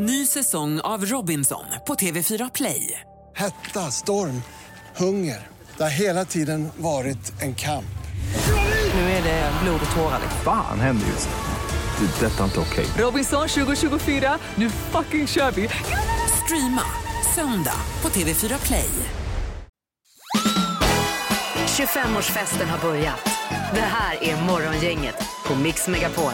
Ny säsong av Robinson på TV4 Play. Hetta, storm, hunger. Det har hela tiden varit en kamp. Nu är det blod och tårar. Fan händer just nu. Det. är Detta är inte okej. Robinson 2024, nu fucking kör vi! Streama söndag på TV4 Play. 25-årsfesten har börjat. Det här är Morgongänget på Mix Megapol.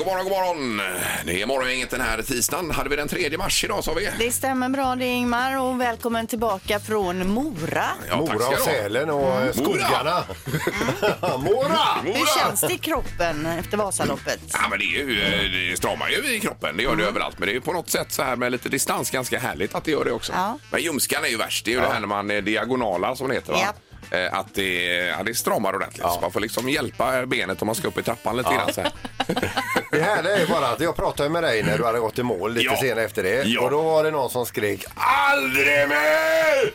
God morgon, god morgon. Det är morgongänget den här tisdagen. Hade vi den 3 mars idag sa vi? Det stämmer bra det Ingmar och välkommen tillbaka från Mora. Ja, tack Mora ska och du ha. Sälen och Mm. eh, skogarna. Mora! Hur känns det i kroppen efter Vasaloppet? Ja, men det, är ju, eh, det stramar ju i kroppen, det gör det överallt. Men det är ju på något sätt så här med lite distans ganska härligt att det gör det också. Ja. Men ljumskan är ju värst. Det är ju det här när man är diagonala som det heter. Va? Japp. Eh, Att det, ja, det stramar ordentligt. Så man får liksom hjälpa benet om man ska upp i trappan lite grann. Så här. Det härliga är bara att jag pratade med dig när du hade gått i mål lite Ja. senare efter det. Ja. Och då var det någon som skrek aldrig mer!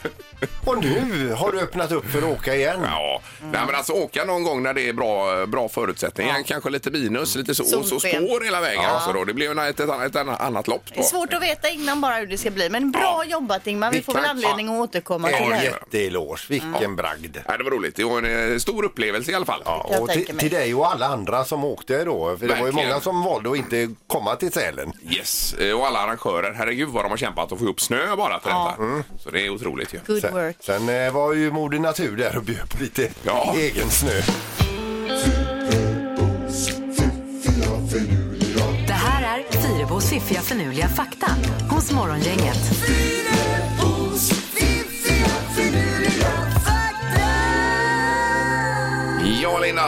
Och nu har du öppnat upp för att åka igen. Ja, Nej, men alltså åka någon gång när det är bra, bra förutsättningar, kanske lite minus, lite så, och så Solsken. spår hela vägen. Alltså då. Det blir ju ett, ett, ett, annat lopp Det då. är svårt att veta innan bara hur det ska bli. Men bra jobbat Ingmar. Vi får väl Tack. anledning att återkomma till En det här. jätteeloge, vilken bragd. Nej, det var roligt. Det var en eh, stor upplevelse i alla fall. Ja, Jag och tänker till, mig. till dig och alla andra som åkte då. För det var ju Verkligen. många som valde att inte komma till Sälen. Yes, eh, och alla arrangörer. Herregud vad de har kämpat att få ihop snö bara till Ja. detta. Så det är otroligt ju. Good Sen, work. sen eh, var ju Moder Natur där och bjöd på lite Ja. egen snö. Det här är Fyrebos fiffiga förnuliga fakta hos Morgongänget.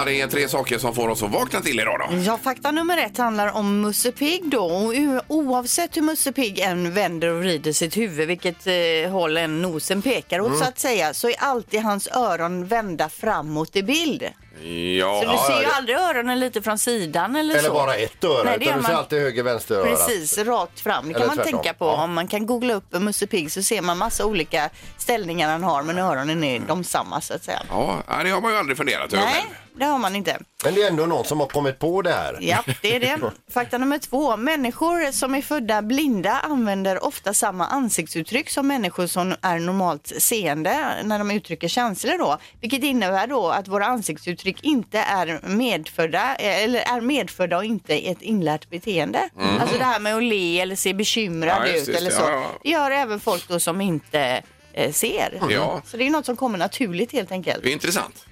Linda, det är tre saker som får oss att vakna till idag då. Ja, fakta nummer ett handlar om Musse Pigg då. Och oavsett hur Musse Pigg än vänder och vrider sitt huvud, vilket eh, håll än nosen pekar åt så att säga, så är alltid hans öron vända framåt i bild. Ja, Så du ser ju det- aldrig öronen lite från sidan eller, Eller så. bara ett öra, Nej, det utan gör du ser man- alltid höger vänster öra. Precis, rakt fram. Det kan Eller man tvärtom. tänka på. Ja. Om man kan googla upp Musse Pigg så ser man massa olika ställningar han har men öronen är de samma så att säga. ja, nej, det har man ju aldrig funderat över Nej, det har man inte. Men det är ändå någon som har kommit på det här. Ja, det är det. Fakta nummer två. Människor som är födda blinda använder ofta samma ansiktsuttryck som människor som är normalt seende när de uttrycker känslor då. Vilket innebär då att våra ansiktsuttryck inte är medfödda eller är medfödda och inte ett inlärt beteende. Alltså det här med att le eller se bekymrad Ja, ut eller ja, så. ja. Det gör även folk då som inte eh, ser. Ja. Så det är något som kommer naturligt helt enkelt. Det är intressant.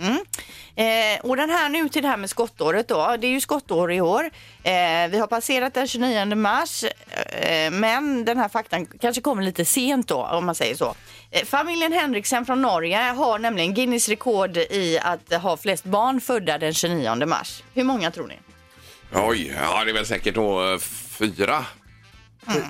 Eh, och den här nu till det här med skottåret då. Det är ju skottår i år. Eh, vi har passerat den 29 mars, eh, men den här faktan kanske kommer lite sent då, om man säger så. Eh, familjen Henriksen från Norge har nämligen Guinness rekord i att ha flest barn födda den 29 mars. Hur många tror ni? Oj, ja, det är väl säkert då eh, fyra.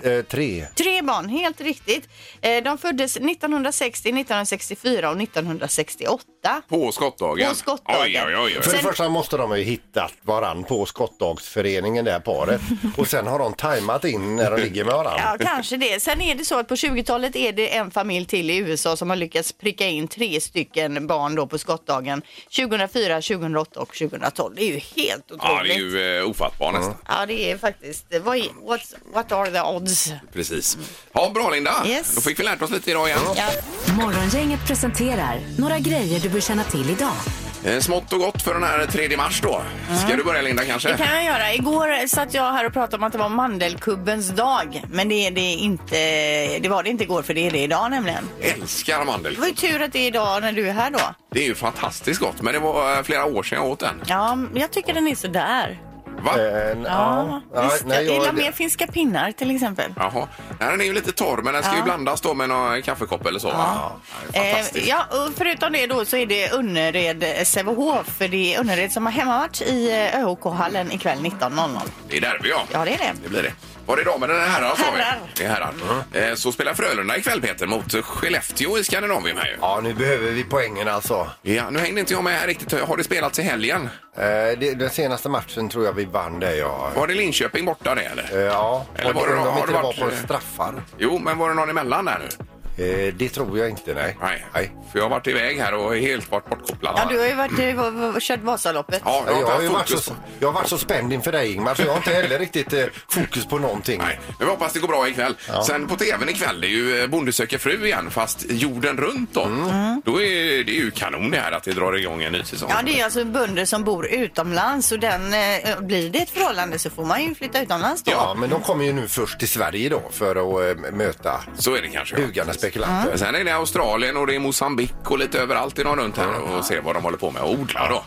Eh, tre. Tre barn, helt riktigt. Eh, de föddes 1960, 1964 och 1968. På skottdagen. På skottdagen. Oj, oj, oj. För oj. det första måste de ju hittat varann på skottdagsföreningen, det här paret. Och sen har de tajmat in när de ligger med varann. Ja, kanske det. Sen är det så att på 20-talet är det en familj till i USA som har lyckats pricka in tre stycken barn då på skottdagen. 2004, 2008 och 2012. Det är ju helt otroligt. Ja, det är ju eh, ofattbart nästan. Ja, det är faktiskt. Vad är, what's, what are the odds? Precis. Ja, bra Linda. Yes. Då fick vi lärt oss lite idag igen. Ja. Morgongänget presenterar några grejer du bör känna till idag. Eh, Smått och gott för den här 3 mars då. Ska du börja Linda kanske? Det kan jag göra. Igår satt jag här och pratade om att det var mandelkubbens dag. Men det är det inte. Det var det inte igår för det är det idag nämligen. Älskar mandel. Det var ju tur att det är idag när du är här då. Det är ju fantastiskt gott, men det var eh, flera år sedan jag åt den. Ja, men jag tycker den är sådär. Va? Eh, Ja, ja, visst, nej, jag gillar mer finska pinnar till exempel. Jaha. Nej, den är ju lite torr, men den ska ju blandas då med någon kaffekopp eller så. Ja. Eh, Fantastiskt. ja, och förutom det då så är det Önnered eh, Sävehof. För det är Önnered som har hemmamatch i eh, ÖOK-hallen ikväll 19.00. Det är derby ja. Ja, det är det. Det blir det. Var det damer eller herrar sa vi? Herrar. Det är herrar. Eh, Så spelar Frölunda ikväll Peter mot Skellefteå i Skandinavien här ju. Ja, nu behöver vi poängen alltså. Ja, nu hängde inte jag med här riktigt. Har det spelats i helgen? Eh, det, den senaste matchen tror jag vi vann det, ja. Var det Linköping borta det eller? Eh, ja, Eller var det undrar någon- om har inte det det var varit, på straffar. Jo, men var det någon emellan där nu? Eh, det tror jag inte, nej. Nej. För jag har varit iväg här och är helt varit bortkopplad. Ja, du har ju varit, v- v- kört Vasaloppet. Ja, jag har Jag har, ju varit så, jag har varit så spänd inför dig Ingmar så jag har inte heller riktigt eh, fokus på någonting. Nej, men vi hoppas det går bra ikväll. Sen på tvn ikväll, är ju eh, Bonde söker fru igen, fast jorden runt då. Mm. Då är det ju kanon det här att det drar igång en ny säsong. Ja, det är alltså bönder som bor utomlands och den, eh, blir det ett förhållande så får man ju flytta utomlands då. Ja, men de kommer ju nu först till Sverige då för att eh, möta Så är det kanske. ja. Spekulanter. Sen är det Australien och det är Mosambik och lite överallt i någon runt här och se vad de håller på med och odla då.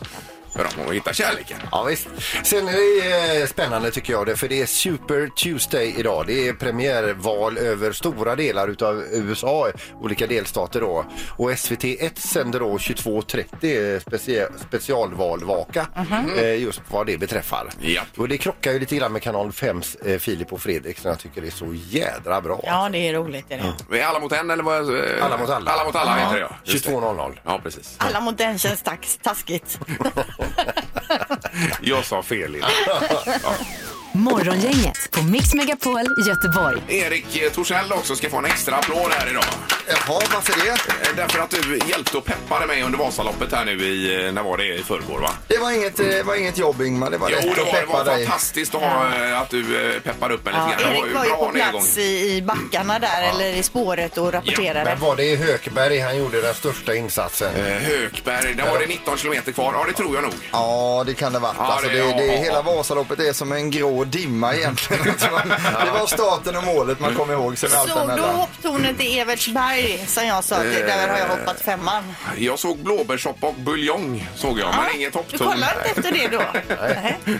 För de har hittat kärleken. Ja, visst. Sen är det eh, spännande tycker jag det, för det är Super Tuesday idag. Det är premiärval över stora delar utav USA, olika delstater då. Och SVT1 sänder då 22.30 specia- specialvalvaka eh, just vad det beträffar. Japp. Och det krockar ju lite grann med kanal 5s eh, Filip och Fredrik som jag tycker är så jädra bra. Ja, det är roligt. Det är det. Vi är alla mot en eller vad? eh, Alla mot alla. Alla mot alla heter det ja. Just det. 22.00. Ja, precis. Alla mot den känns tax, taskigt. Jag sa fel innan. Morgongänget på Mix Megapol Göteborg. Erik eh, Torssell också ska få en extra applåd här idag. Jaha, varför det? Eh, Därför att du hjälpte och peppade mig under Vasaloppet här nu i, eh, när var det? I förrgår va? Det var inget, eh, det var inget jobb Ingmar, det var Jo, lätt det att var, det var dig. fantastiskt att, ha, eh, att du eh, peppar upp en lite Ja, grann. Det Erik var ju på plats i, i backarna där eller i spåret och rapporterade. Men var det i Hökberg han gjorde den största insatsen? Eh, Hökberg, där var det 19 kilometer kvar. Ja, det tror jag nog. Ja, det kan det varit. Ja, alltså, det- det, det, ja, ja, hela ja. Vasaloppet är som en grå dimma egentligen. Man- det var starten och målet man kom ihåg. Sen allt Såg du emellan. hopptornet i Evertsberg som jag sa, det där har jag hoppat femman. Jag såg blåbärssoppa och buljong, såg jag, men inget Du topptorn. kollar inte efter det då? Nej.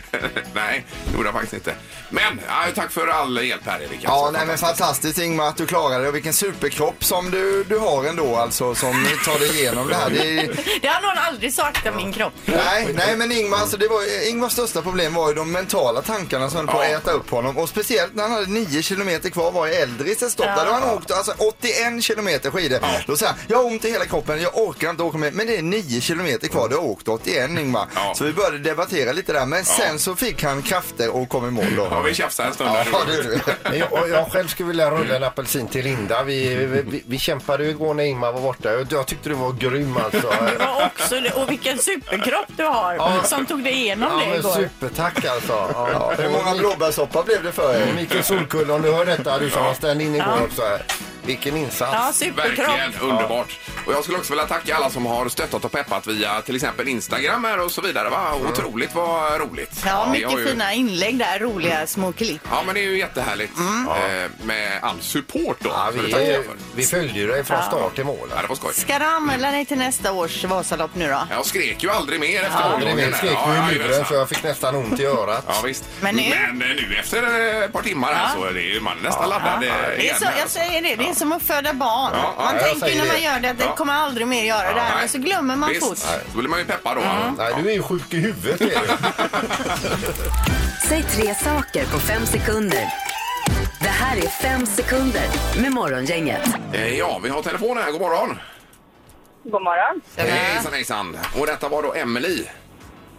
Nej, det gjorde jag faktiskt inte. Men ja, tack för all hjälp här Erik. Ja, Alltså, nej, men fantastiskt. fantastiskt Ingmar att du klarade det och vilken superkropp som du, du har ändå alltså som tar dig igenom det här. Det är, Det har någon aldrig sagt om min kropp. nej, nej, men Ingmar, alltså, det var, Ingmars största problem var ju de mentala tankarna som höll på att Ja. äta upp honom och speciellt när han hade nio kilometer kvar var i Eldris ett stopp. Där hade han åkt alltså 81 kilometer skidor. Då säger han, jag har ont i hela kroppen, jag orkar inte åka med. Men det är nio kilometer kvar, du har åkt 81 Ingmar. Ja. Så vi började debattera lite där, men sen så fick han krafter och kom i mål då. Ja, vi tjafsade en stund. Ja, det gjorde vi. Jag, jag själv skulle vilja rulla en apelsin till Linda. Vi, vi, vi, vi kämpade ju igår när Ingmar var borta. Jag, jag tyckte du var grym alltså. Du var också. Och vilken superkropp du har som tog dig igenom Ja, det igår. supertack alltså. Ja, Ja, många blåbärssoppa blev det för er? Mikael Solkulla, om du hör detta, du som var stand-in igår också. här. Vilken insats. Ja, superkropp. Verkligen underbart. Och jag skulle också vilja tacka alla som har stöttat och peppat via till exempel Instagram här och så vidare. Va? Otroligt vad roligt. Ja, Vi mycket har ju- fina inlägg där, roliga små klipp. Ja, men det är ju jättehärligt eh, med all support då. Ja, Så det tackar vi, jag för. vi följde ju dig från start till mål. Ja, det var skoj. Ska du anmäla dig till nästa års Vasalopp nu då? Jag skrek ju aldrig mer efter Aldrig målgången mer där. skrek Ja, i ja, luren jajamensan. så jag fick nästan ont i örat. Ja, visst. Men nu- Men eh, nu efter eh, ett par timmar här så är det ju man är nästan laddad eh, Det är igen. så, här, jag alltså. säger det, det är som att föda barn. Ja, ja, man jag tänker säger när man det. gör det att det Ja. kommer aldrig mer göra det här, nej. men så glömmer man Visst, fort. så blir man ju peppad då. Nej, du är ju sjuk i huvudet. är du. Säg tre saker på fem sekunder. Det här är fem sekunder med Morgongänget. Eh, Ja, vi har telefon här. God morgon. God morgon. Hejsan, hejsan. Och detta var då Emily.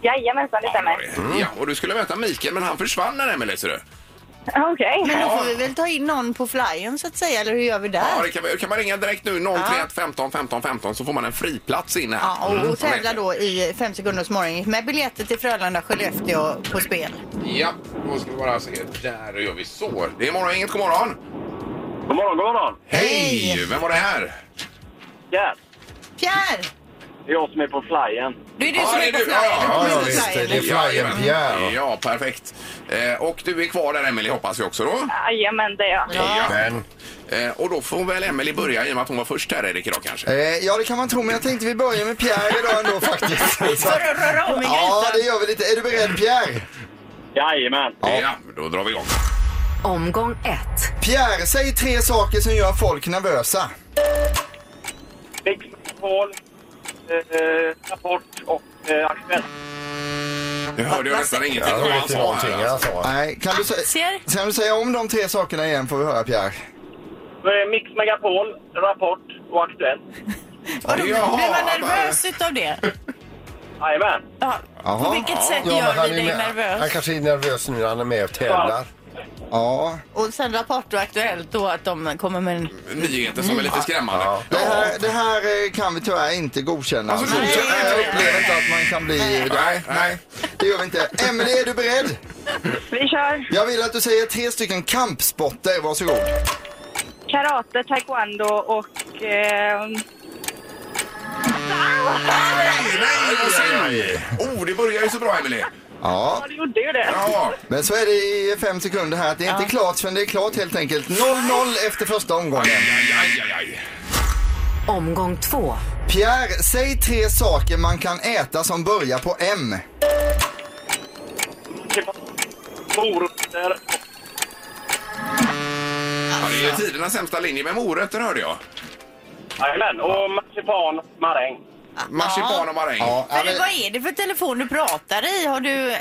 Jajamensan, det stämmer. Ja, och du skulle möta Mikael, men han försvann när Emily, ser du. Okej. Men då får vi väl ta in någon på flyen så att säga, eller hur gör vi där? Ja, det kan, vi- kan man ringa direkt nu 031 15 15 15 så får man en friplats in här. Ja, och, och tävla Mm. då i fem sekunders morgon med biljetter till Frölunda Skellefteå på spel. Ja, då ska vi bara se. Där gör vi så. Det är morgon, inget god morgon. God morgon, god morgon. Hej! Vem var det här? Ja, Pierre! Det är jag som är på flyen. Det är du som det är är på flyen. Ja, ja, visst, flyen. det är Flyen. Pierre. Ja, perfekt. Eh, och du är kvar där, Emily hoppas jag också då? Jajamän, det är jag. Ja. Men Eh, och då får väl Emily börja i och med att hon var först här, Erik, idag kanske? Eh, ja, det kan man tro, men jag tänkte vi börjar med Pierre idag ändå faktiskt. Så- För att röra om i Ja, grytan. det gör vi lite. Är du beredd Pierre? Jajamän. Ja. då drar vi igång. Omgång ett. Pierre, säg tre saker som gör folk nervösa. Mix, eh, Rapport och eh, Aktuellt. Nu hörde jag nästan ingenting jag av vad hörde han inte sa någonting här. Alltså. Nej, kan du, sä- kan du säga om de tre sakerna igen får vi höra Pierre? Mix Megapol, Rapport och Aktuellt. Vadå, Blir Ja, man men- nervös utav det? Jajamän. Ja. På Jaha. vilket sätt Ja, men gör han, vi är dig med, han nervös? kanske är nervös nu när han är med och tävlar. Ja, Och sen Rapport och Aktuellt då att de kommer med en... Nyheter som är lite skrämmande. det här, det här eh, kan vi tyvärr inte godkänna. Alltså, Alltså, godkänna jag inte det? upplever inte att man kan bli... Nej, nej, det gör vi inte. Emelie, är du beredd? Vi kör Jag vill att du säger tre stycken kampsporter. Varsågod. karate, taekwondo och... Eh, Oh, det börjar ju så bra, Emelie. Ja, ja, det gjorde ju det. Ja, men så är det i fem sekunder här. att Det är inte klart förrän det är klart helt enkelt. 0-0 efter första omgången. aj, aj, aj, aj. Omgång två. Pierre, säg tre saker man kan äta som börjar på M. Morötter. Ja, det är tidernas sämsta linje med morötter hörde jag. Jajamän. Och marsipan, maräng. Marsipan och maräng. Ja, Men men, vad är det för telefon du pratar i? Har du... eh,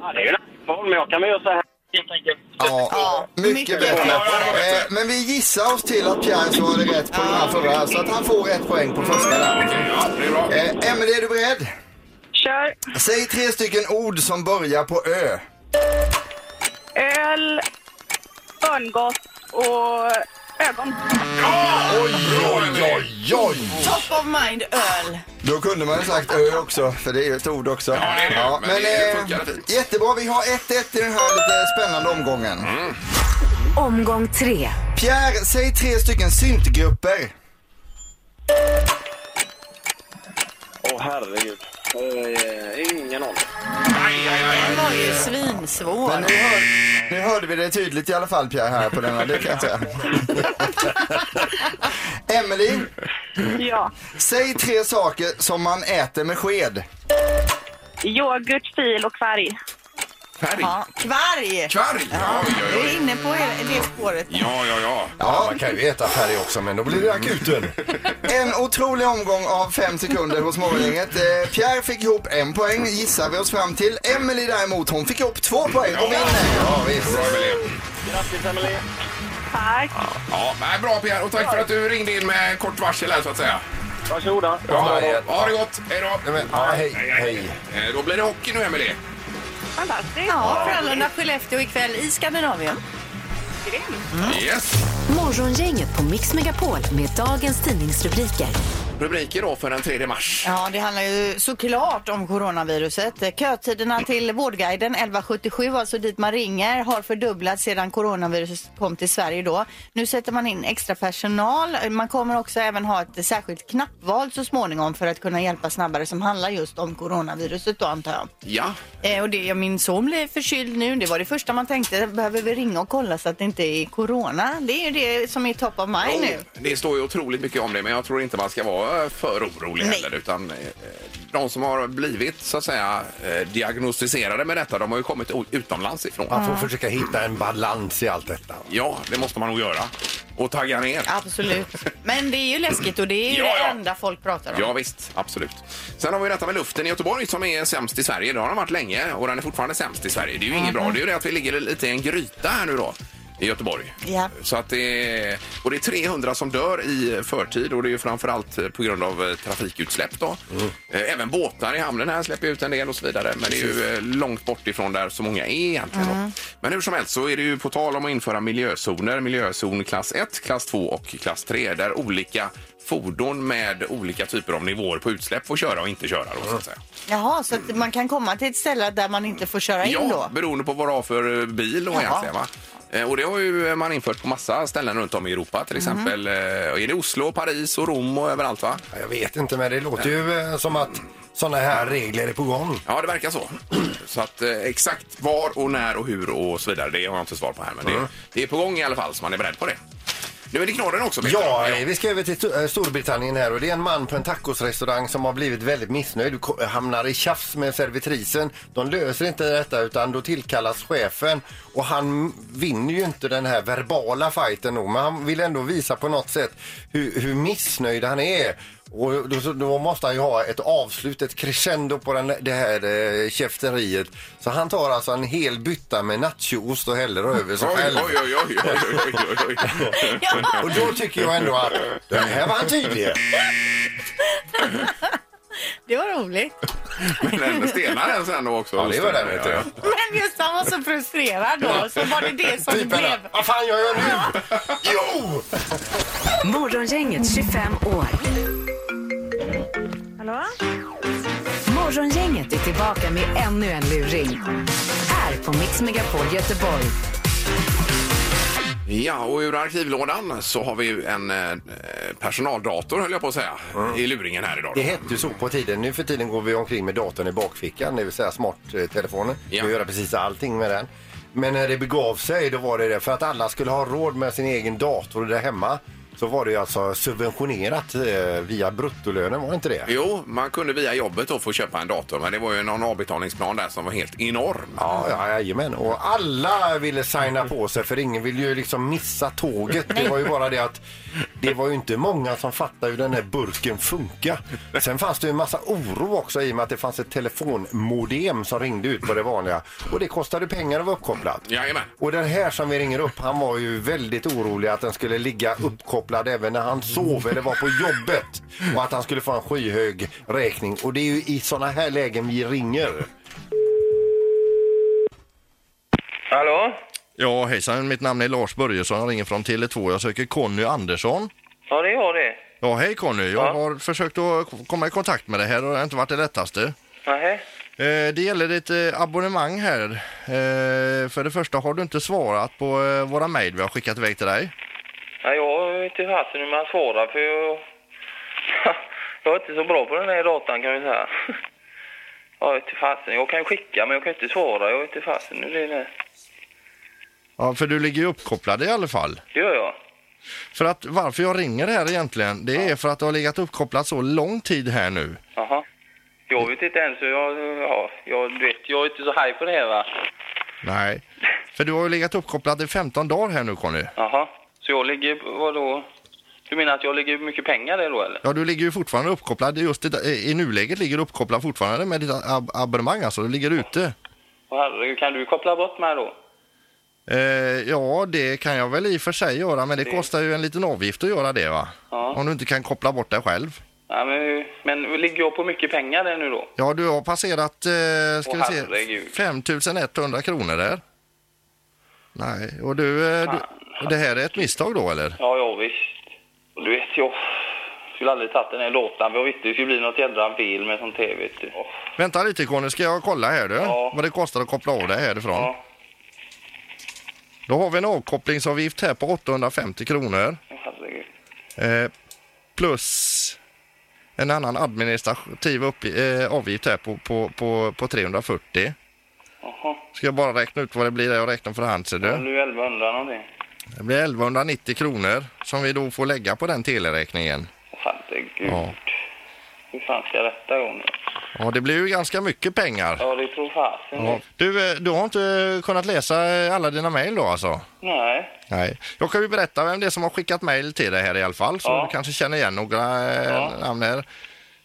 Ja, det är ju en iPhone, men jag kan väl göra så här helt enkelt. ja, Ja, mycket mycket bättre. bra. Eh, Men vi gissar oss till att Pierre svarade rätt på den här förra, så att han får ett poäng på första där. Ja, det är bra. Eh, Emelie, är du beredd? Kör Säg tre stycken ord som börjar på Ö. öl, örngott och ögon. Oj, oj, oj, oj! Top of mind öl. Då kunde man ju sagt Ö också, för det är ju ett ord också. Ja, det är det. Men det funkar fint. Jättebra, vi har 1-1 i den här lite spännande omgången. Omgång tre. Pierre, säg tre stycken syntgrupper. Åh herregud. Eh, ingen aning. Den var ju svinsvår. Men nu, hör, nu hörde vi det tydligt i alla fall Pierre här på denna, det kan jag säga. Emily, Ja. säg tre saker som man äter med sked. Yoghurt, fil och färg. Färg. Ja, kvarg. Kvarg. Ja, oj, oj, Du är oj. inne på det spåret. Ja, ja, ja. Ja, man kan ju äta färg också, men då blir det akuten. En otrolig omgång av fem sekunder hos Morgongänget. Eh, Pierre fick ihop en poäng, gissar vi oss fram till. Emily däremot, hon fick ihop två poäng och vinner. Ja, visst. Bra, Emelie. Grattis Emelie. Tack. Ja, nej, bra Pierre. Och tack för att du ringde in med kort varsel här så att säga. Varsågoda. Ja, ha det gott. Hej då. Ja, hej, hej. Eh, Då blir det hockey nu, Emelie. Fantastiskt. Ja, Skellefteå ikväll i Skandinavien. Yes. Morgongänget på Mix Megapol med dagens tidningsrubriker. Rubriker då för den 3 mars. Ja, det handlar ju såklart om coronaviruset. Kötiderna till Vårdguiden 1177, alltså dit man ringer, har fördubblats sedan coronaviruset kom till Sverige då. Nu sätter man in extra personal. Man kommer också även ha ett särskilt knappval så småningom för att kunna hjälpa snabbare som handlar just om coronaviruset då antar jag. Ja, Eh, och det, min son blev förkyld nu. Det var det första man tänkte. Behöver vi ringa och kolla så att det inte är corona? Det är ju det som är top of mind nu. det står ju otroligt mycket om det men jag tror inte man ska vara för orolig Nej. heller utan eh, de som har blivit så att säga eh, diagnostiserade med detta de har ju kommit o- utomlands ifrån. Man får försöka hitta en balans i allt detta. Ja, det måste man nog göra. Och tagga ner. Absolut. Men det är ju läskigt och det är ju Ja, det ja. enda folk pratar om. Ja visst, absolut. Sen har vi detta med luften i Göteborg som är sämst i Sverige. Det har den varit länge och den är fortfarande sämst i Sverige. Det är ju inget bra. Det är ju det att vi ligger lite i en gryta här nu då i Göteborg. Ja. Så att det är, och det är 300 som dör i förtid och det är ju framförallt eh, på grund av eh, trafikutsläpp då. Eh, Även båtar i hamnen här släpper ut en del och så vidare. Men det är ju långt bort ifrån där så många är egentligen. Då. Men hur som helst så är det ju på tal om att införa miljözoner. Miljözon klass 1, klass 2 och klass 3 där olika fordon med olika typer av nivåer på utsläpp får köra och inte köra då så att säga. Jaha, så att man kan komma till ett ställe där man inte får köra in Ja, då? beroende på vad du har för bil då Jaha. egentligen. Va? Eh, Och det har ju man infört på massa ställen runt om i Europa. Till exempel eh, är det Oslo, Paris och Rom och överallt va? Ja, Jag vet inte, men det låter ju eh, som att sådana här regler är på gång. Ja, det verkar så. Så att eh, exakt var och när och hur och så vidare, det har jag inte svar på här. Men det, det är på gång i alla fall så man är beredd på det. Nu är det knorren också. Peter. Ja, eh, vi ska över till eh, Storbritannien här och det är en man på en tacosrestaurang som har blivit väldigt missnöjd. Hamnar i tjafs med servitrisen. De löser inte detta utan då tillkallas chefen och han vinner ju inte den här verbala fighten då, men han vill ändå visa på något sätt hur, hur missnöjd han är. Och då, då måste han ju ha ett avslut, ett crescendo på den, det här eh, käfteriet. Så han tar alltså en hel bytta med nachoost och häller över sig själv. oj, oj, oj, oj, oj, oj, oj. Ja, Och då tycker jag ändå att det här var han tydlig. det var roligt. Men den stelnar den sen då också. Ja, det var den, vet du. Ja, Men just han var så frustrerad då, så var det det som Piporna. blev. Vad fan gör jag nu? Jo! Morgongänget 25 år. Hallå? Morgongänget är tillbaka med ännu en luring. Här på Mix Megapol Göteborg. Ja, och ur arkivlådan så har vi ju en eh, personaldator höll jag på att säga i luringen här idag. Det hette ju så på tiden. Nu för tiden går vi omkring med datorn i bakfickan, det vill säga smarttelefonen. Ja. Vi göra precis allting med den. Men när det begav sig då var det det för att alla skulle ha råd med sin egen dator där hemma. Så var det ju alltså subventionerat eh, via bruttolönen, var det inte det? Jo, man kunde via jobbet då få köpa en dator men det var ju någon avbetalningsplan där som var helt enorm. Ja, ja, jajamän. Och alla ville signa på sig för ingen ville ju liksom missa tåget. Det var ju bara det att det var ju inte många som fattade hur den här burken funkar. Sen fanns det ju en massa oro också i och med att det fanns ett telefonmodem som ringde ut på det vanliga. Och det kostade pengar att vara uppkopplad. Jajamän. Och den här som vi ringer upp, han var ju väldigt orolig att den skulle ligga uppkopplad även när han sov eller var på jobbet. Och att han skulle få en skyhög räkning. Och det är ju i sådana här lägen vi ringer. Hallå? Ja, hejsan. Mitt namn är Lars Börjesson. Jag ringer från Tele2. Jag söker Conny Andersson. Ja, det är jag det. Ja, hej Conny. Jag Ja. har försökt att komma i kontakt med dig här och det har inte varit det lättaste. Nähä? Eh, Det gäller ditt eh, abonnemang här. Eh, För det första har du inte svarat på eh, våra mejl vi har skickat iväg till dig. Ja, jag vet inte fasen hur man svarar för jag... jag är inte så bra på den här datan kan vi säga. Jag vet inte fasen. Jag kan skicka men jag kan inte svara. Jag vet inte fasen hur det är. Ja, för du ligger ju uppkopplad i alla fall. Det gör jag. För att varför jag ringer här egentligen, det är för att du har legat uppkopplad så lång tid här nu. Jaha. Jag vet inte ens hur jag... Ja, jag vet. Jag är inte så haj på det här va. Nej. För du har ju legat uppkopplad i 15 dagar här nu Conny. Jaha. Så jag ligger... Vadå? Du menar att jag ligger mycket pengar där då eller? Ja, du ligger ju fortfarande uppkopplad. Just i, i nuläget ligger du uppkopplad fortfarande med ditt ab abonnemang alltså. Du ligger ute. Åh, herregud, kan du koppla bort mig då? Eh, ja, det kan jag väl i och för sig göra, men det kostar ju en liten avgift att göra det va? Ja. Om du inte kan koppla bort dig själv. Ja, men, men ligger jag på mycket pengar där nu då? Ja, du har passerat, eh, ska Åh, vi se, herregud. 5100 kronor där. Nej, och du, eh, du, och det här är ett misstag då eller? Ja, ja visst. Och du vet, jag skulle aldrig tagit den här låten. Jag visste det skulle bli något jädra fel med sånt här, vet du. Vänta lite Conny, ska jag kolla här du? Ja. Vad det kostar att koppla av dig härifrån. Ja, Då har vi en avkopplingsavgift här på 850 kronor. Eh, plus en annan administrativ upp, eh, avgift här på, på, på, på 340. Jaha. Ska jag bara räkna ut vad det blir där jag räknar för hand ser Det du. blir 1100 någonting. Det blir 1190 kronor som vi då får lägga på den teleräkningen. Herregud. Ja. Hur fan ska detta gå nu? Ja, det blir ju ganska mycket pengar. Ja, det tror fasen. Ja. Du, eh, du har inte kunnat läsa eh, alla dina mejl då alltså? Nej. Nej. Jag kan ju berätta vem det är som har skickat mejl till dig här i alla fall, så Ja. du kanske känner igen några eh, Ja. namn här.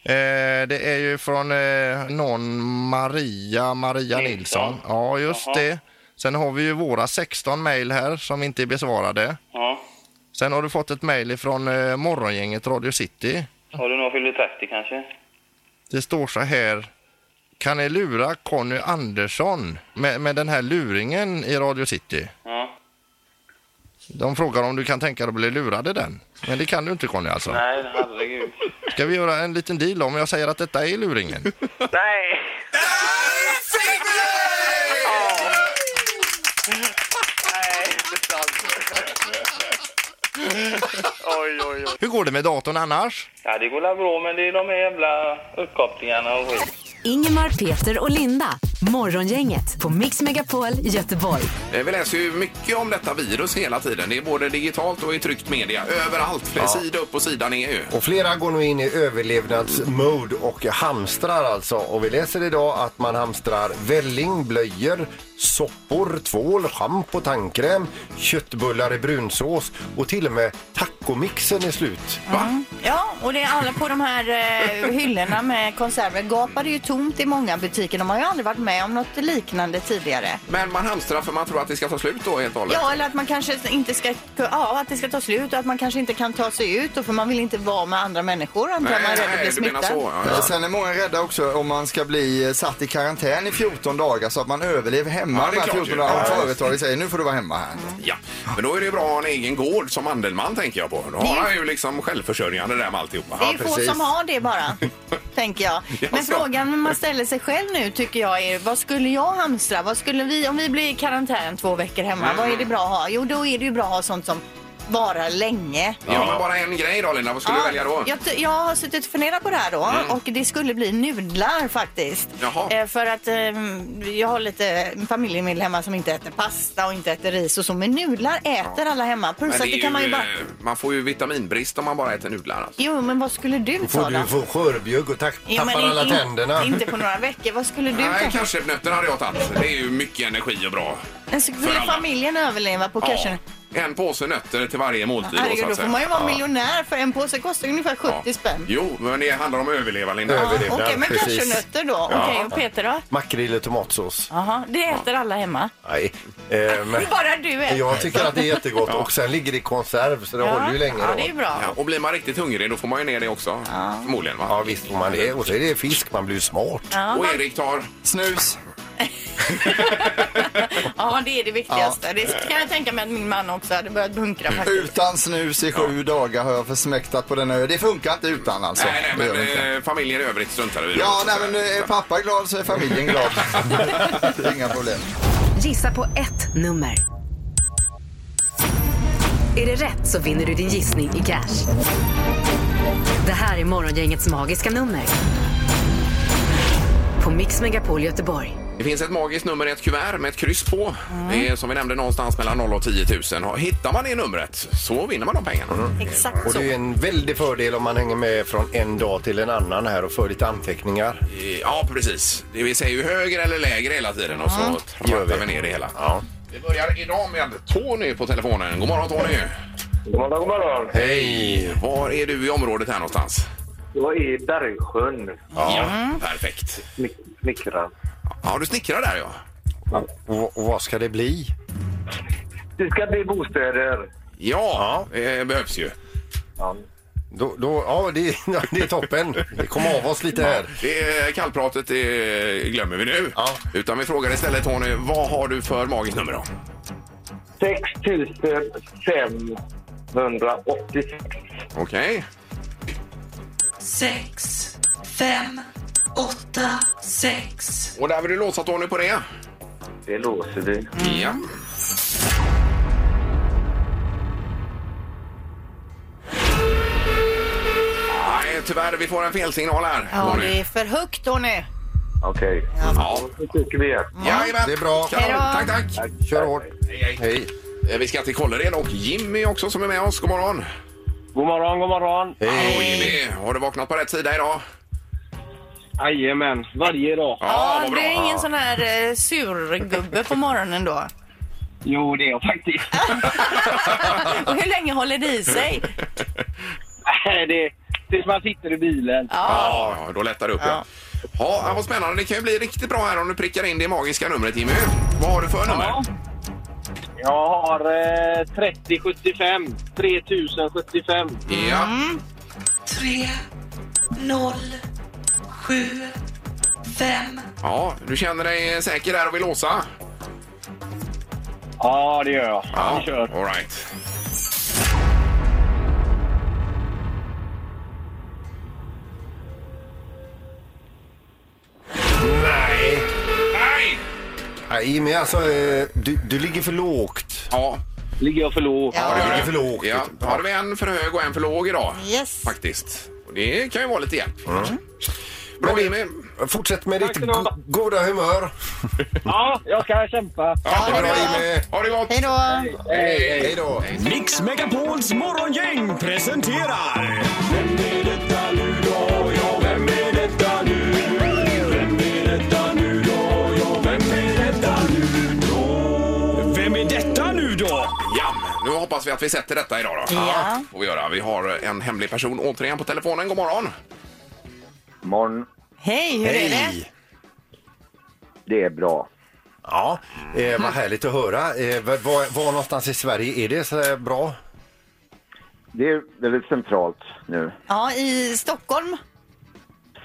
Eh, det är ju från eh, någon Maria, Maria Nilsson. Nilsson. Ja, just Jaha. det. Sen har vi ju våra 16 mejl här som inte är besvarade. Ja. Sen har du fått ett mejl från eh, morgongänget Radio City. Har du nog fyllt 30 kanske? Det står så här. Kan ni lura Conny Andersson med, med den här luringen i Radio City? Ja. De frågar om du kan tänka dig att bli lurad i den. Men det kan du inte Conny alltså. Nej, herregud. Ska vi göra en liten deal om jag säger att detta är luringen? Nej, inte sant. Oj, oj, oj. Hur går det med datorn annars? Ja, det går väl bra, men det är de här jävla uppkopplingarna och skit. Ingemar, Peter och Linda. Morgongänget på Mix Megapol Göteborg. Eh, Vi läser ju mycket om detta virus hela tiden. Det är både digitalt och i tryckt media. Överallt. Ja. Sida upp och sida ner ju. Och flera går nu in i överlevnadsmode och hamstrar alltså. Och vi läser idag att man hamstrar välling, blöjor, soppor, tvål, schampo, tandkräm, köttbullar i brunsås och till och med tacomixen är slut. Mm. Ja, och det är alla på de här eh, hyllorna med konserver gapar det ju tomt i många butiker. De har ju aldrig varit med om något liknande tidigare. Men man hamstrar för man tror att det ska ta slut då helt och hållet. Ja, eller att man kanske inte ska, ja, att det ska ta slut och att man kanske inte kan ta sig ut och för man vill inte vara med andra människor antar jag, man är rädd att bli smittad. Eh, Sen är många rädda också om man ska bli eh, satt i karantän i 14 dagar så att man överlever hemma Ja, det de är här klart 14 ju. dagarna. Ja. Om företaget säger nu får du vara hemma här. Ja, men då är det ju bra att ha en egen gård som Mandelmann tänker jag på. Då har han ju liksom självförsörjande där med alltihopa. Det är få som har det bara, tänker jag. Men Jaså? frågan man ställer sig själv nu tycker jag är, vad skulle jag hamstra? Vad skulle vi, om vi blir i karantän två veckor hemma, Mm. vad är det bra att ha? Jo, då är det ju bra att ha sånt som varar länge. Ja, men bara en grej då Linda, vad skulle du välja då? Jag, t- jag har suttit och funderat på det här då Mm. och det skulle bli nudlar faktiskt. Jaha. Eh, för att eh, jag har lite familjemedlemmar som inte äter pasta och inte äter ris och så. Men nudlar äter alla hemma. Plus Men att det det kan man ju bara... eh, man får ju vitaminbrist om man bara äter nudlar. Alltså. Jo, men vad skulle du Då ta får då? du få skörbjugg och tack, men tappar alla in- tänderna. Inte på några veckor. Vad skulle du Nej, ta? cashewnötter hade jag tagit. Det är ju mycket energi och bra. Men för Skulle alla. familjen överleva på cashew? En påse nötter till varje måltid. då, så Herregud, att då får säga. man ju vara Ja. miljonär för en påse kostar ungefär 70 spänn. Jo, men det handlar om att överleva Linda. Överleva. Okej, men precis. cashewnötter då? Ja. Okej, och Peter då? Makrill och tomatsås. Jaha, det äter alla hemma. Nej. Eh, men Bara du äter. jag tycker att det är jättegott och sen ligger det i konserv så det håller ju länge Ja, då. det är bra. Ja, och blir man riktigt hungrig då får man ju ner det också. Förmodligen va? Ja visst får man det. Och så är det fisk, man blir ju smart. Ja, Och Erik tar? Snus. Ja, det är det viktigaste. Det kan jag tänka mig att min man också hade börjat bunkra faktiskt. Utan snus i sju dagar har jag försmäktat på den ö. Det funkar inte utan alltså. Nej, nej, men eh, familjen i övrigt struntar vi. Ja, nej, men säga. är pappa glad så är familjen glad. det är inga problem. Gissa på ett nummer. Är det rätt så vinner du din gissning i cash. Det här är Morgongängets magiska nummer. På Mix Megapol Göteborg. Det finns ett magiskt nummer i ett kuvert med ett kryss på. Det är som vi nämnde någonstans mellan 0 och 10 000. Hittar man det numret så vinner man de pengarna. Exakt Och så. det är en väldig fördel om man hänger med från en dag till en annan här och för lite anteckningar. Ja, precis. Det vill säga ju högre eller lägre hela tiden och så Gör rattar vi. vi ner det hela. Ja. Vi börjar idag med Tony på telefonen. God morgon Tony! God morgon, god morgon. Hej! Var är du i området här någonstans? Jag är i Bergsjön. Ja, perfekt. Snick- Snickrar. Ja, du snickrar där ja. Och, och vad ska det bli? Det ska bli bostäder. Ja, det behövs ju. Ja. Då, då, ja, det, det är toppen. Vi kommer av oss lite här. Det är kallpratet det glömmer vi nu. Ja. Utan vi frågar istället Tony, vad har du för magiskt nummer då? 6586. Okej. Sex, fem, åtta, sex. Och där vill du låsa Tony på det? Det låser vi. Ja. Nej, tyvärr, vi får en felsignal här. Ja, Tony. det är för högt Tony. Okej. Ja. Då tycker vi igen. Jajamän. Det är bra. Kanon. Hej då. Tack, tack. Kör hårt. Hej, hej. Hej. Eh, Vi ska till Kållered och Jimmy också som är med oss. God morgon. God morgon, god morgon. Hallå Jimmy, har du vaknat på rätt sida idag? Jajamän, varje dag. Ja, vad det bra. är ingen sån här eh, surgubbe på morgonen då. Jo, det är jag faktiskt. Och hur länge håller det i sig? det tills man sitter i bilen. Ja, Ja, då lättar det upp ja. Ja, vad spännande. Det kan ju bli riktigt bra här om du prickar in det magiska numret Jimmy. Vad har du för nummer? Ja. Jag har eh, 3075. 3075. Ja. Tre, noll, sju, fem. ja, du känner dig säker där och vill låsa? Ja, det gör jag. Ja, Vi kör. all right. Nej! Nej, men alltså eh, du, du ligger för lågt. Ja, Ligger jag för lågt? ja det gör ligger det. för lågt. Ja, då hade vi en för hög och en för låg idag. yes. Faktiskt. Och det kan ju vara lite hjälp. Mm. Bra Jimmy. Fortsätt med ditt ska ni ha. go- goda humör. Ja, jag ska kämpa. Ja, ha det bra, bra. Jimmy. Ha det gott. Hej då. Hej, Hej då. Mix Megapols morgongäng presenterar... Vem är detta nu hoppas vi att vi sätter detta idag då. Ja. Får vi göra. Vi har en hemlig person återigen på telefonen. God morgon. Morgon. Hej, hur är det? Det är bra. Ja, eh, vad härligt att höra. Eh, var, var någonstans i Sverige är det så här bra? Det är väldigt centralt nu. Ja, i Stockholm?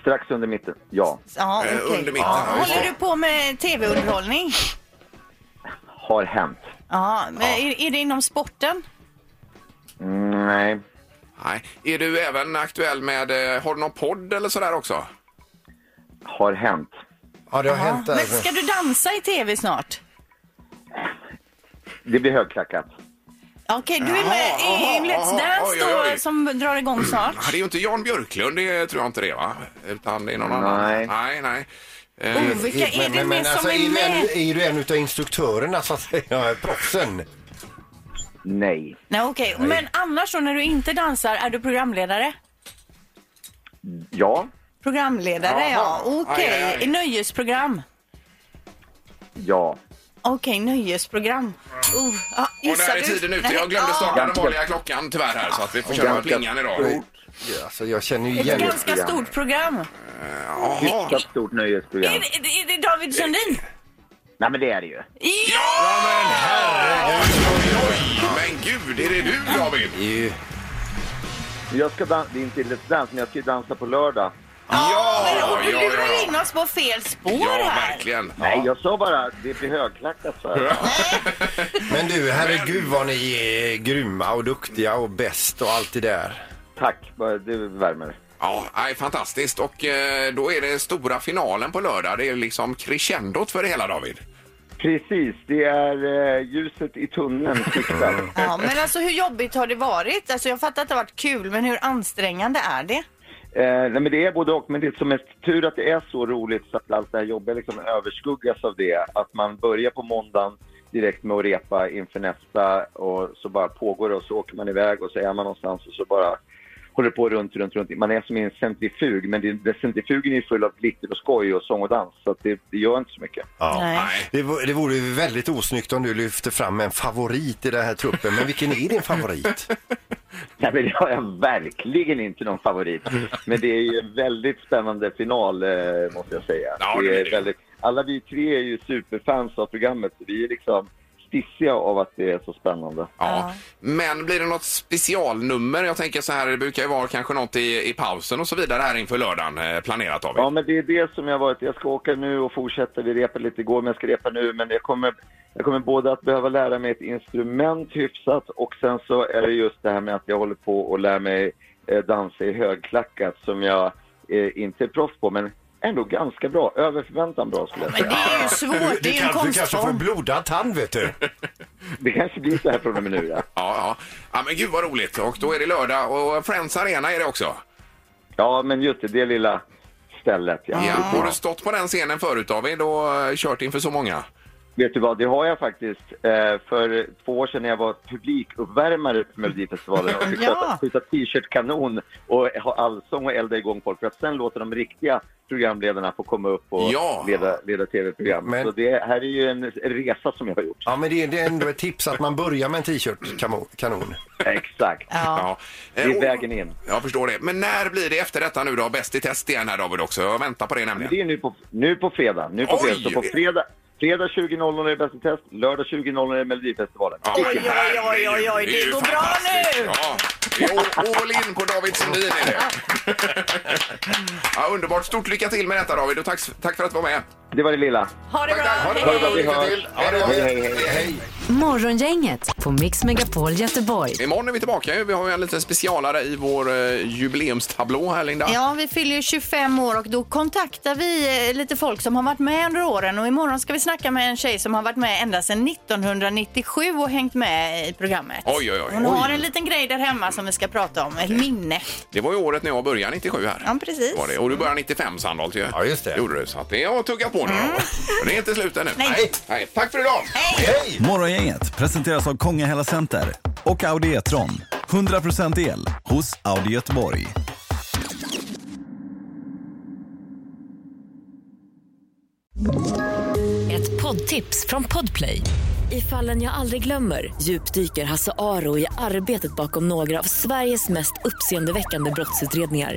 Strax under mitten, ja. Ja, Eh, okej. under mitten, Ja. ja, just Håller det. du på med tv-underhållning? Har hänt. Ja, men Är, är det inom sporten? Mm, nej. Nej. Är du även aktuell med, eh, har du någon podd eller sådär också? Har hänt. Ja, det har hänt där. Men ska du dansa i tv snart? Det blir högklackat. Okej, du är med i jaha, Let's jaha, Dance oj, oj, då, oj. som drar igång snart. Ja, Det är ju inte Jan Björklund, det tror jag inte det va? Utan det är någon annan. Nej. Nej, nej. Eh, Oh, vilka är det med som alltså, är med? en, är du en av instruktörerna så att säga, proffsen? Nej. Nej, okej. Men annars då när du inte dansar, är du programledare? Ja. Programledare, ja. Okej. Aj, aj, aj. I nöjesprogram? Ja. Okej, nöjesprogram. Uh, ja, Och där gissar är du? tiden ute. Jag glömde Ja. starta den vanliga klockan tyvärr här så att vi får köra med plingan idag. Ja, alltså, jag känner ju Ett igen ganska stort program. Mycket stort nöjesprogram. Är det, är det David Sundin? Nej, men det är det ju. Ja, men herregud! Oj, oj. Men gud, är det du David? Jag ska dan- det är inte Let's Dance, men jag ska ju dansa på lördag. Ja, och du ja, lurar ja. in oss på fel spår Ja, här. verkligen. Nej, jag sa bara det blir högklackat. Så här. Men du, herregud vad ni är grymma och duktiga och bäst och allt det där. Tack, bara- det värmer. Ja, nej, fantastiskt. Och eh, då är det stora finalen på lördag. Det är liksom crescendot för det hela David. Precis, det är eh, ljuset i tunneln. Ja, men alltså hur jobbigt har det varit? Alltså jag fattar att det har varit kul, men hur ansträngande är det? Eh, nej, men det är både och, men det är som mest tur att det är så roligt så att allt det här jobbiga liksom överskuggas av det. Att man börjar på måndagen direkt med att repa inför nästa och så bara pågår det och så åker man iväg och så är man någonstans och så bara håller på runt, runt, runt. Man är som i en centrifug, men det, det, centrifugen är full av glitter och skoj och sång och dans, så att det, det gör inte så mycket. Ja. Det, vore- det vore ju väldigt osnyggt om du lyfter fram en favorit i den här truppen. Men vilken är din favorit? Nej, men jag är verkligen inte någon favorit. Men det är ju en väldigt spännande final, eh, måste jag säga. Ja, det det är är det. väldigt, alla vi tre är ju superfans av programmet, så vi är liksom stissiga av att det är så spännande. Ja. Men blir det något specialnummer? Jag tänker så här, det brukar ju vara kanske något i, i pausen och så vidare här inför lördagen eh, planerat David. Ja, men det är det som jag varit. Jag ska åka nu och fortsätta. Vi repade lite igår, men jag ska repa nu. Men jag kommer, jag kommer både att behöva lära mig ett instrument hyfsat och sen så är det just det här med att jag håller på och lär mig eh, dansa i högklackat som jag eh, inte är proffs på, men ändå ganska bra. Över förväntan bra skulle jag säga. Det är ju svårt, det är en Du kanske får konstform. blodad tand vet du. Det kanske blir så här från och med nu, ja. Ja, ja. ja, men gud vad roligt. Och då är det lördag och Friends Arena är det också. Ja, men just det, det lilla stället. Ja. Ja. Har du stått på den scenen förut David och eh, kört inför så många? Vet du vad, det har jag faktiskt. Eh, för två år sedan när jag var publikuppvärmare på Melodifestivalen och fick Ja. skjuta t-shirt-kanon och ha allsång och elda igång folk för att sen låta de riktiga programledarna få komma upp och Ja. leda, leda tv-program. Men- Så det här är ju en resa som jag har gjort. Ja, men det är, det är ändå ett tips att man börjar med en t-shirt kamo- kanon. Exakt. Ja. Det Eh, är och- vägen in. Jag förstår det. Men när blir det efter detta nu då? Bäst i test igen här David också. Jag väntar på det Men nämligen. det är nu på, nu på fredag. Nu på Oj! fredag. Så på fredag, fredag 20.00 är Bäst i test, lördag 20.00 är Melodifestivalen. Ja, Oj, oj, oj, oj, oj, det går bra nu. Ja, det är all- all in på David Sundin är det. ja, underbart. Stort lycka till med detta David och tack, tack för att du var med. Det var det lilla. Ha det bra. Ha det Ha det bra, bra, vi hörs. Ha det bra. Hej, hej, hej. Hej. Morgongänget på Mix Megapol Göteborg. Imorgon är vi tillbaka. ju. Vi har ju en liten specialare i vår eh, jubileumstablå här Linda. Ja, vi fyller ju 25 år och då kontaktar vi eh, lite folk som har varit med under åren och imorgon ska vi snacka med en tjej som har varit med ända sedan 1997 och hängt med i programmet. Oj, oj, oj. Hon har en liten grej där hemma som vi ska prata om, ett minne. Det var ju året när jag började 97 här. Ja, precis. Var det. Och du började 95 Sandholt ju. Ja, just det. Gjorde du. Så att det har tuggat på Mm. då. Och det är inte slut ännu. Nej. Nej. Tack för idag. Hej! Morgongänget presenteras av Kongahälla Center och Audi E-tron. 100% el hos Audi Göteborg. Ett poddtips från Podplay. I fallen jag aldrig glömmer djupdyker Hasse Aro i arbetet bakom några av Sveriges mest uppseendeväckande brottsutredningar.